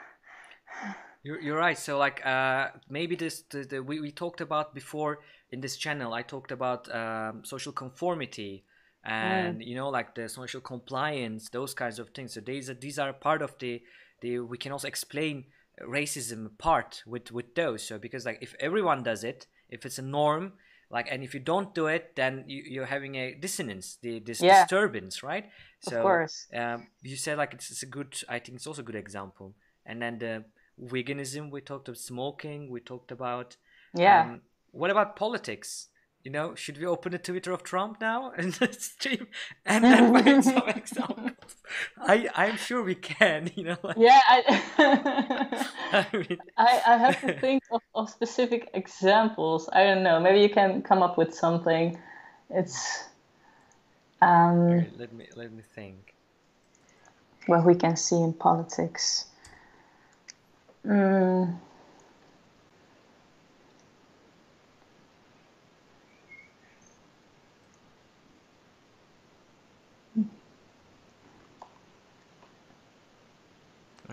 You're, you're right. So like uh, maybe this the, the, we, we talked about before in this channel. I talked about um, social conformity and you know like the social compliance, those kinds of things. So these are these are part of the the we can also explain racism part with with those. So because like if everyone does it, if it's a norm. Like and if you don't do it, then you, you're having a dissonance, the this Yeah. disturbance, right? Of So course. um, you said like it's, it's a good. I think it's also a good example. And then the veganism we talked about smoking we talked about yeah um, what about politics you know should we open the twitter of trump now and stream? And then find some examples. I i'm sure we can you know like, yeah I, I mean, I, I have to think of, of specific examples. I don't know. Maybe you can come up with something. It's um here, let me let me think. what we can see in politics. Mm.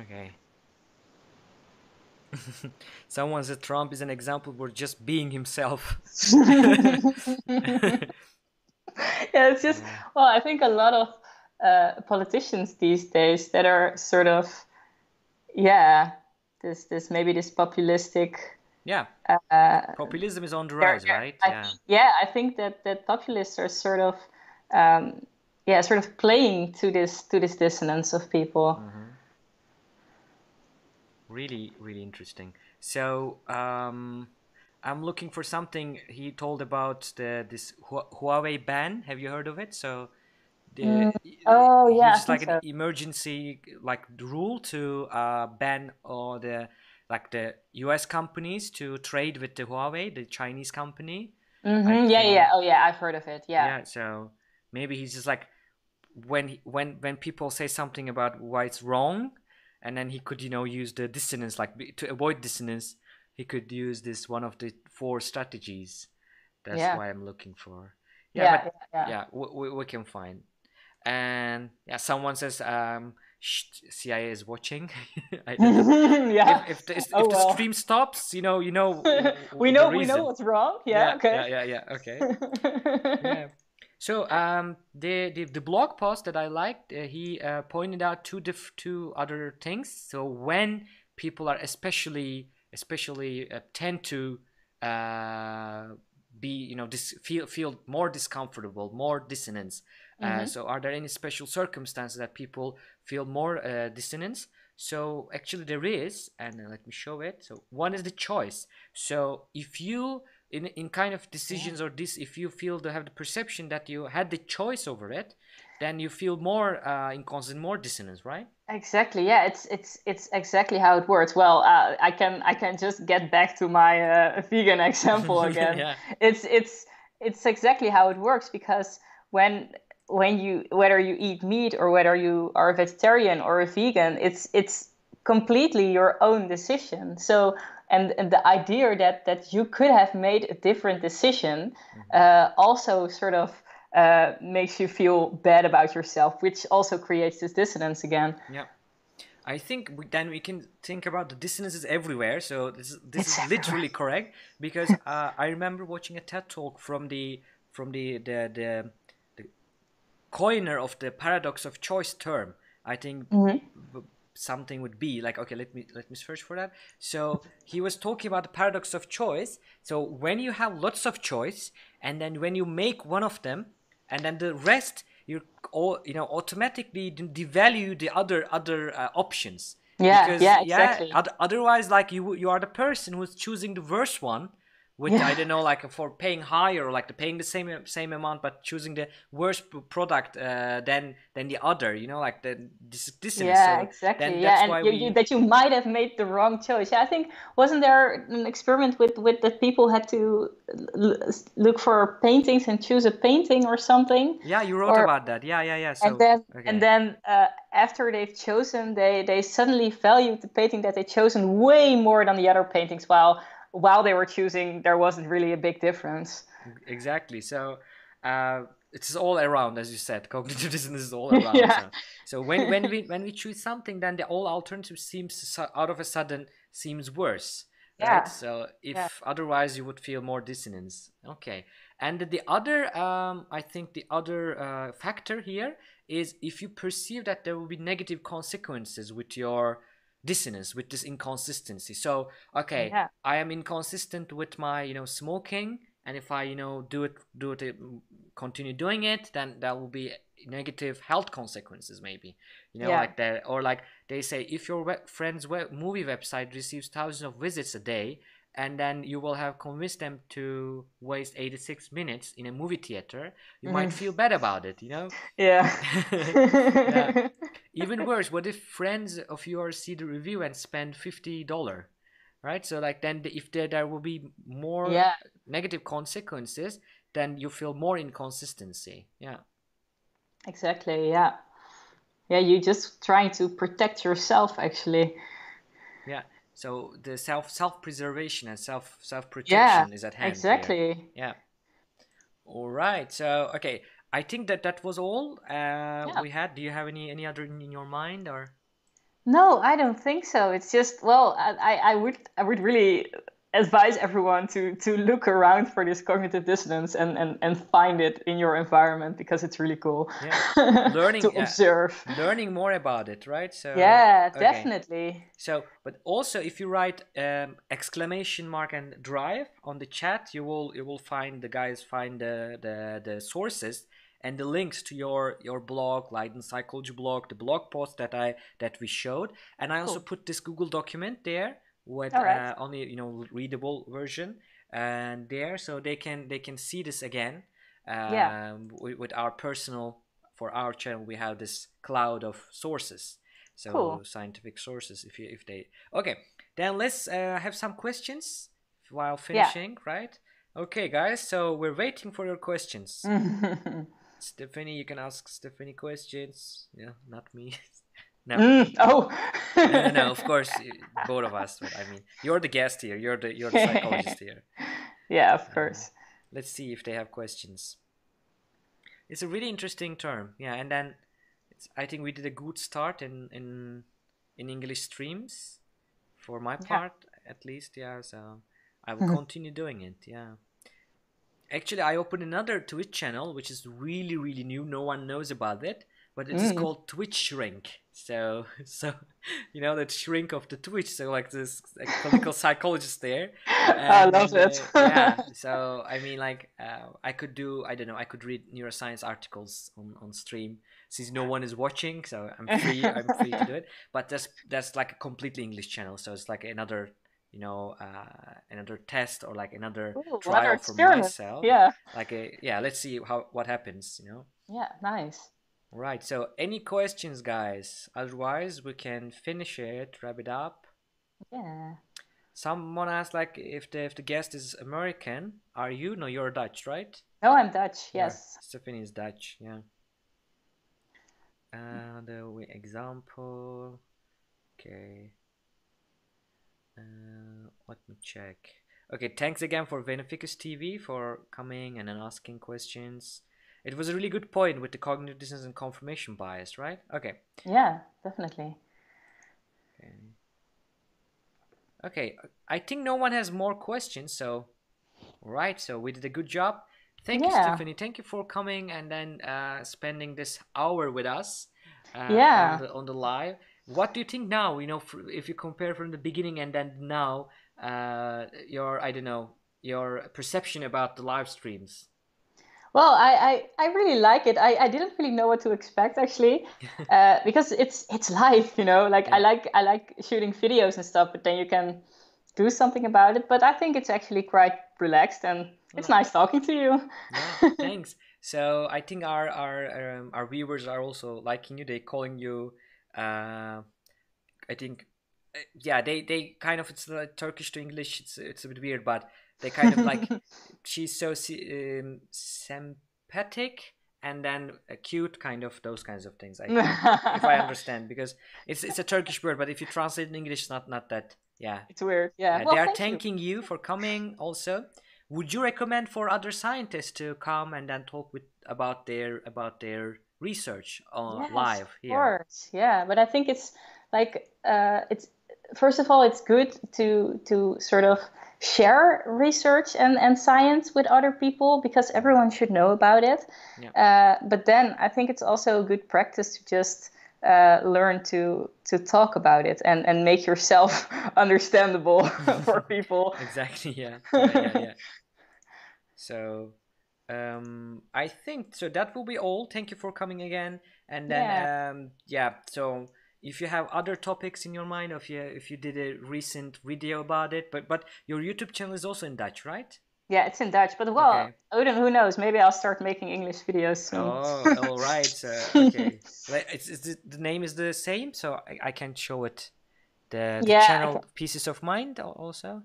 Okay. Someone said trump is an example for just being himself. Yeah, it's just well, I think a lot of uh, politicians these days that are sort of, yeah, this this maybe this populistic. yeah. Uh, populism is on the rise right? I yeah. yeah, I think that that populists are sort of, um, yeah, sort of playing to this to this dissonance of people. Really really interesting so um i'm looking for something he told about the this huawei ban have you heard of it so the Oh, yeah, it's like an so. emergency like rule to uh ban all the like the us companies to trade with the huawei the chinese company hmm Yeah, think- yeah. Oh, yeah. I've heard of it. Yeah. yeah so maybe he's just like when he, when when people say something about why it's wrong and then he could you know use the dissonance like to avoid dissonance he could use this one of the four strategies that's Yeah. why i'm looking for yeah, Yeah, but yeah, yeah. yeah we, we, can find and yeah someone says um cia is watching I don't know. yeah. if, if, the, if Oh, the well. stream stops you know you know we know we know what's wrong. Yeah. okay. yeah yeah yeah okay yeah. So um, the, the the blog post that I liked, uh, he uh, pointed out two diff- two other things. So when people are especially especially uh, tend to uh, be you know dis- feel feel more discomfortable, more dissonance. Uh, so are there any special circumstances that people feel more uh, dissonance? So actually there is, and uh, let me show it. So one is the choice. So if you in in kind of decisions or this, if you feel to have the perception that you had the choice over it, then you feel more uh, inconsistent, more dissonance, right? Exactly. Yeah, it's it's it's exactly how it works. Well, uh, I can I can just get back to my uh, vegan example again. Yeah. It's it's it's exactly how it works because when when you whether you eat meat or whether you are a vegetarian or a vegan, it's it's completely your own decision. So and, and the idea that that you could have made a different decision uh, also sort of uh, makes you feel bad about yourself, which also creates this dissonance again. Yeah. I think we, then we can think about the dissonances everywhere. So this is this It's is literally correct because uh, I remember watching a TED talk from the from the the the, the coiner of the paradox of choice term. I think b- something would be like okay let me let me search for that. So he was talking about the paradox of choice. So when you have lots of choice and then when you make one of them and then the rest you all you know automatically devalue the other other uh, options. Yeah, yeah, exactly. oth- otherwise like you you are the person who's choosing the worst one with I don't know like for paying higher or like the paying the same same amount but choosing the worst product uh, than than the other you know like the this dissonance Yeah, so exactly. Yeah, and you, we you, that you might have made the wrong choice. Yeah, I think wasn't there an experiment with with that people had to l- look for paintings and choose a painting or something, yeah you wrote or- about that yeah yeah yeah so and then okay. and then uh, after they've chosen, they they suddenly valued the painting that they chosen way more than the other paintings. While while they were choosing, there wasn't really a big difference. exactly so uh, it's all around as you said cognitive dissonance is all around Yeah. so, so when when we when we choose something then the all alternative seems out of a sudden seems worse Yeah. right so if Yeah. otherwise you would feel more dissonance okay and the other um, i think the other uh, factor here is if you perceive that there will be negative consequences with your dissonance with this inconsistency so okay Yeah. i am inconsistent with my you know smoking and if i you know do it do it uh, continue doing it then there will be negative health consequences maybe you know Yeah. like that or like they say if your web, friend's web, movie website receives thousands of visits a day and then you will have convinced them to waste 86 minutes in a movie theater you might Mm. feel bad about it you know Yeah. Yeah. even worse what if friends of yours see the review and spend 50 dollar right so like then if there, there will be more Yeah. negative consequences then you feel more inconsistency yeah Exactly. Yeah. Yeah, you're just trying to protect yourself, actually. yeah so the self self preservation and self self Yeah, protection is at hand here. exactly. yeah all right so okay i think that that was all uh we had do you have any any other in, in your mind or No, I don't think so. It's just well, I, I- I would I would really advise everyone to to look around for this cognitive dissonance and and, and find it in your environment because it's really cool. Yeah. Learning, to yeah. observe. learning more about it right so Yeah, okay. definitely. So, but also if you write um, exclamation mark and drive on the chat, you will you will find the guys find the the, the sources and the links to your your blog, Leiden Psychology blog, the blog post that I that we showed, and I also Cool. put this Google document there with right. uh, only you know readable version and there, so they can they can see this again. Um, Yeah. with, with our personal for our channel, we have this cloud of sources so Cool. scientific sources if you if they okay then let's uh, have some questions while finishing right okay guys so we're waiting for your questions stephanie you can ask stephanie questions yeah not me no. Mm, oh. no, no, of course both of us but i mean you're the guest here you're the you're the psychologist here. Yeah, of course. let's see if they have questions. It's a really interesting term yeah and then it's, i think we did a good start in in in english streams for my part at least yeah so i will continue doing it yeah. Actually i opened another twitch channel which is really really new no one knows about it but it's mm. called Twitch Shrink. So, so you know that shrink of the Twitch. So like this like, clinical psychologist there. And, I love it. uh, yeah. So I mean, like, uh, I could do. I don't know. I could read neuroscience articles on on stream since no one is watching. So I'm free. I'm free to do it. But that's that's like a completely English channel. So it's like another you know uh, another test or like another Ooh, trial for myself yeah like a yeah let's see how what happens you know yeah nice right so any questions guys? Otherwise we can finish it wrap it up. Yeah. Someone asked like if the if the guest is american are you? No you're dutch right? No i'm dutch yes. Yeah. stephanie is dutch yeah. Uh the example okay. Uh, let me check. Okay, thanks again for Veneficus TV for coming and then asking questions. It was a really good point with the cognitive dissonance and confirmation bias, right? Okay. Yeah, definitely. Okay. Okay, I think no one has more questions, so right, so we did a good job. Thank yeah. you, Stephanie. Thank you for coming and then uh, spending this hour with us. Uh, yeah. On the, on the live what do you think now you know if you compare from the beginning and then now uh, your i don't know your perception about the live streams well i i, I really like it. I, I didn't really know what to expect actually uh, because it's it's live you know like yeah. i like i like shooting videos and stuff but then you can do something about it. But i think it's actually quite relaxed and it's nice talking to you. yeah, thanks. So i think our our um, our viewers are also liking you. They calling you uh, I think uh, yeah they they kind of it's like Turkish to English. It's it's a bit weird but they kind of like she's so um, sympathetic and then cute kind of those kinds of things I think, if I understand because it's it's a Turkish word but if you translate in English it's not not that yeah it's weird yeah uh, well, they are thanking you. you for coming also would you recommend for other scientists to come and then talk with about their about their research on yes, live here. Of course, yeah. But I think it's like uh, it's first of all, it's good to to sort of share research and, and science with other people because everyone should know about it. Yeah. Uh, but then I think it's also a good practice to just uh, learn to to talk about it and, and make yourself understandable for people. Exactly. Yeah. yeah, yeah, yeah. So um i think so that will be all thank you for coming again and then yeah. um yeah so if you have other topics in your mind if you if you did a recent video about it but but your youtube channel is also in dutch right yeah it's in dutch but well okay. odin who knows maybe i'll start making english videos soon oh all right uh, okay it's, it's, the name is the same so i, I can show it the, the yeah, channel pieces of mind also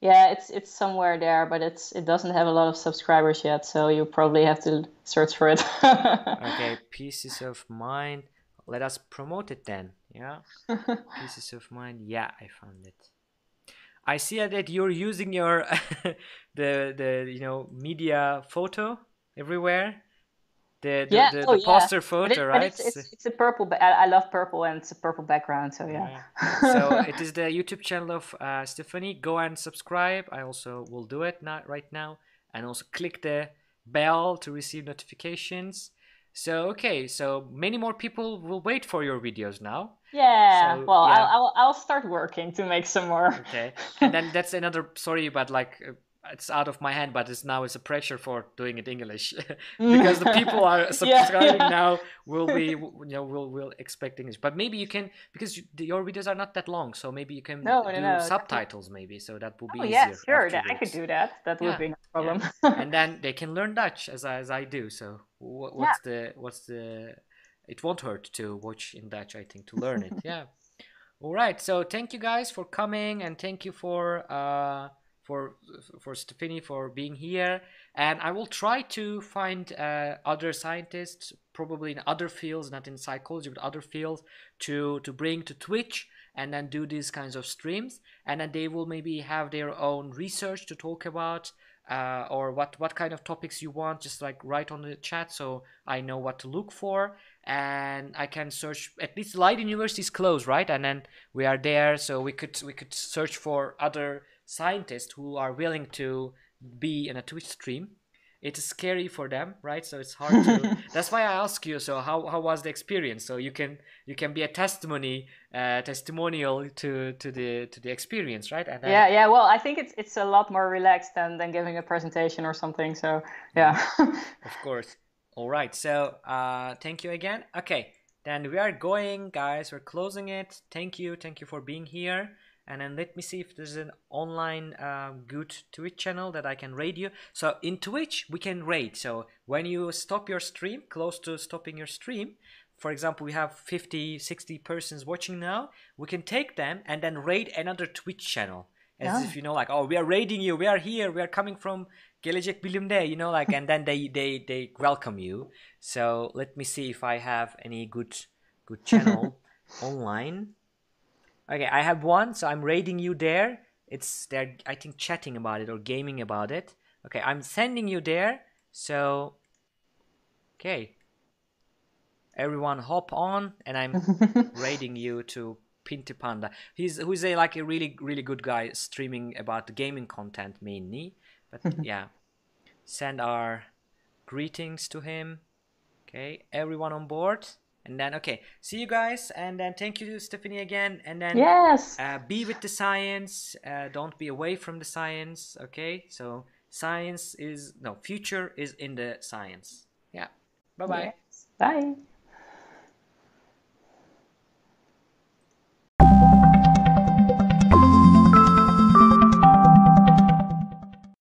yeah, it's it's somewhere there, but it's it doesn't have a lot of subscribers yet, so you probably have to search for it. okay, pieces of mind. Let us promote it then. Yeah, pieces of mind. Yeah, I found it. I see that you're using your the the you know media photo everywhere the the, yeah. the, oh, the poster yeah. photo, it, right? It's, it's, it's, a purple. I, I love purple, and it's a purple background. So yeah. yeah. so it is the YouTube channel of uh, Stephanie. Go and subscribe. I also will do it not right now, and also click the bell to receive notifications. So okay, so many more people will wait for your videos now. Yeah. So, well, yeah. I'll, I'll I'll start working to make some more. Okay, and then that's another. Sorry, but like. Uh, it's out of my hand, but it's now it's a pressure for doing it English because the people are subscribing yeah, yeah. now will be you know will will expect English. But maybe you can because you, your videos are not that long, so maybe you can no, do no, subtitles maybe so that will be oh, easier. Yeah, sure, I could do that. That would be no problem. and then they can learn Dutch as I, as I do. So what, what's the what's the it won't hurt to watch in Dutch. I think to learn it. Yeah. All right. So thank you guys for coming and thank you for. uh for for Stephanie for being here, and I will try to find uh, other scientists, probably in other fields, not in psychology, but other fields, to to bring to Twitch and then do these kinds of streams, and then they will maybe have their own research to talk about. Uh, or what what kind of topics you want just like write on the chat so i know what to look for and i can search at least Leiden university is closed right and then we are there so we could we could search for other scientists who are willing to be in a Twitch stream. It is scary for them right? So it's hard to that's why i ask you so how, how was the experience? So you can you can be a testimony uh, testimonial to to the to the experience right? And then... yeah yeah well i think it's it's a lot more relaxed than than giving a presentation or something so yeah. Of course. All right so uh thank you again. Okay then we are going guys we're closing it. Thank you thank you for being here and then let me see if there's an online uh, good Twitch channel that I can raid you. So in Twitch we can raid. So when you stop your stream, close to stopping your stream, for example, we have 50, 60 persons watching now, we can take them and then raid another Twitch channel. As yeah. if you know, like, oh, we are raiding you, we are here, we are coming from Gelecek Bilim'de, you know, like, and then they, they, they welcome you. So let me see if I have any good, good channel online. Okay, I have one, so I'm raiding you there. It's they're I think chatting about it or gaming about it. Okay, I'm sending you there. So okay. Everyone hop on and I'm raiding you to Pinty Panda. He's who's a like a really really good guy streaming about the gaming content mainly. But yeah. Send our greetings to him. Okay, everyone on board and then okay see you guys and then thank you stephanie again and then yes. uh, be with the science uh, don't be away from the science okay? So science is no future is in the science. Yeah. Bye bye yes. bye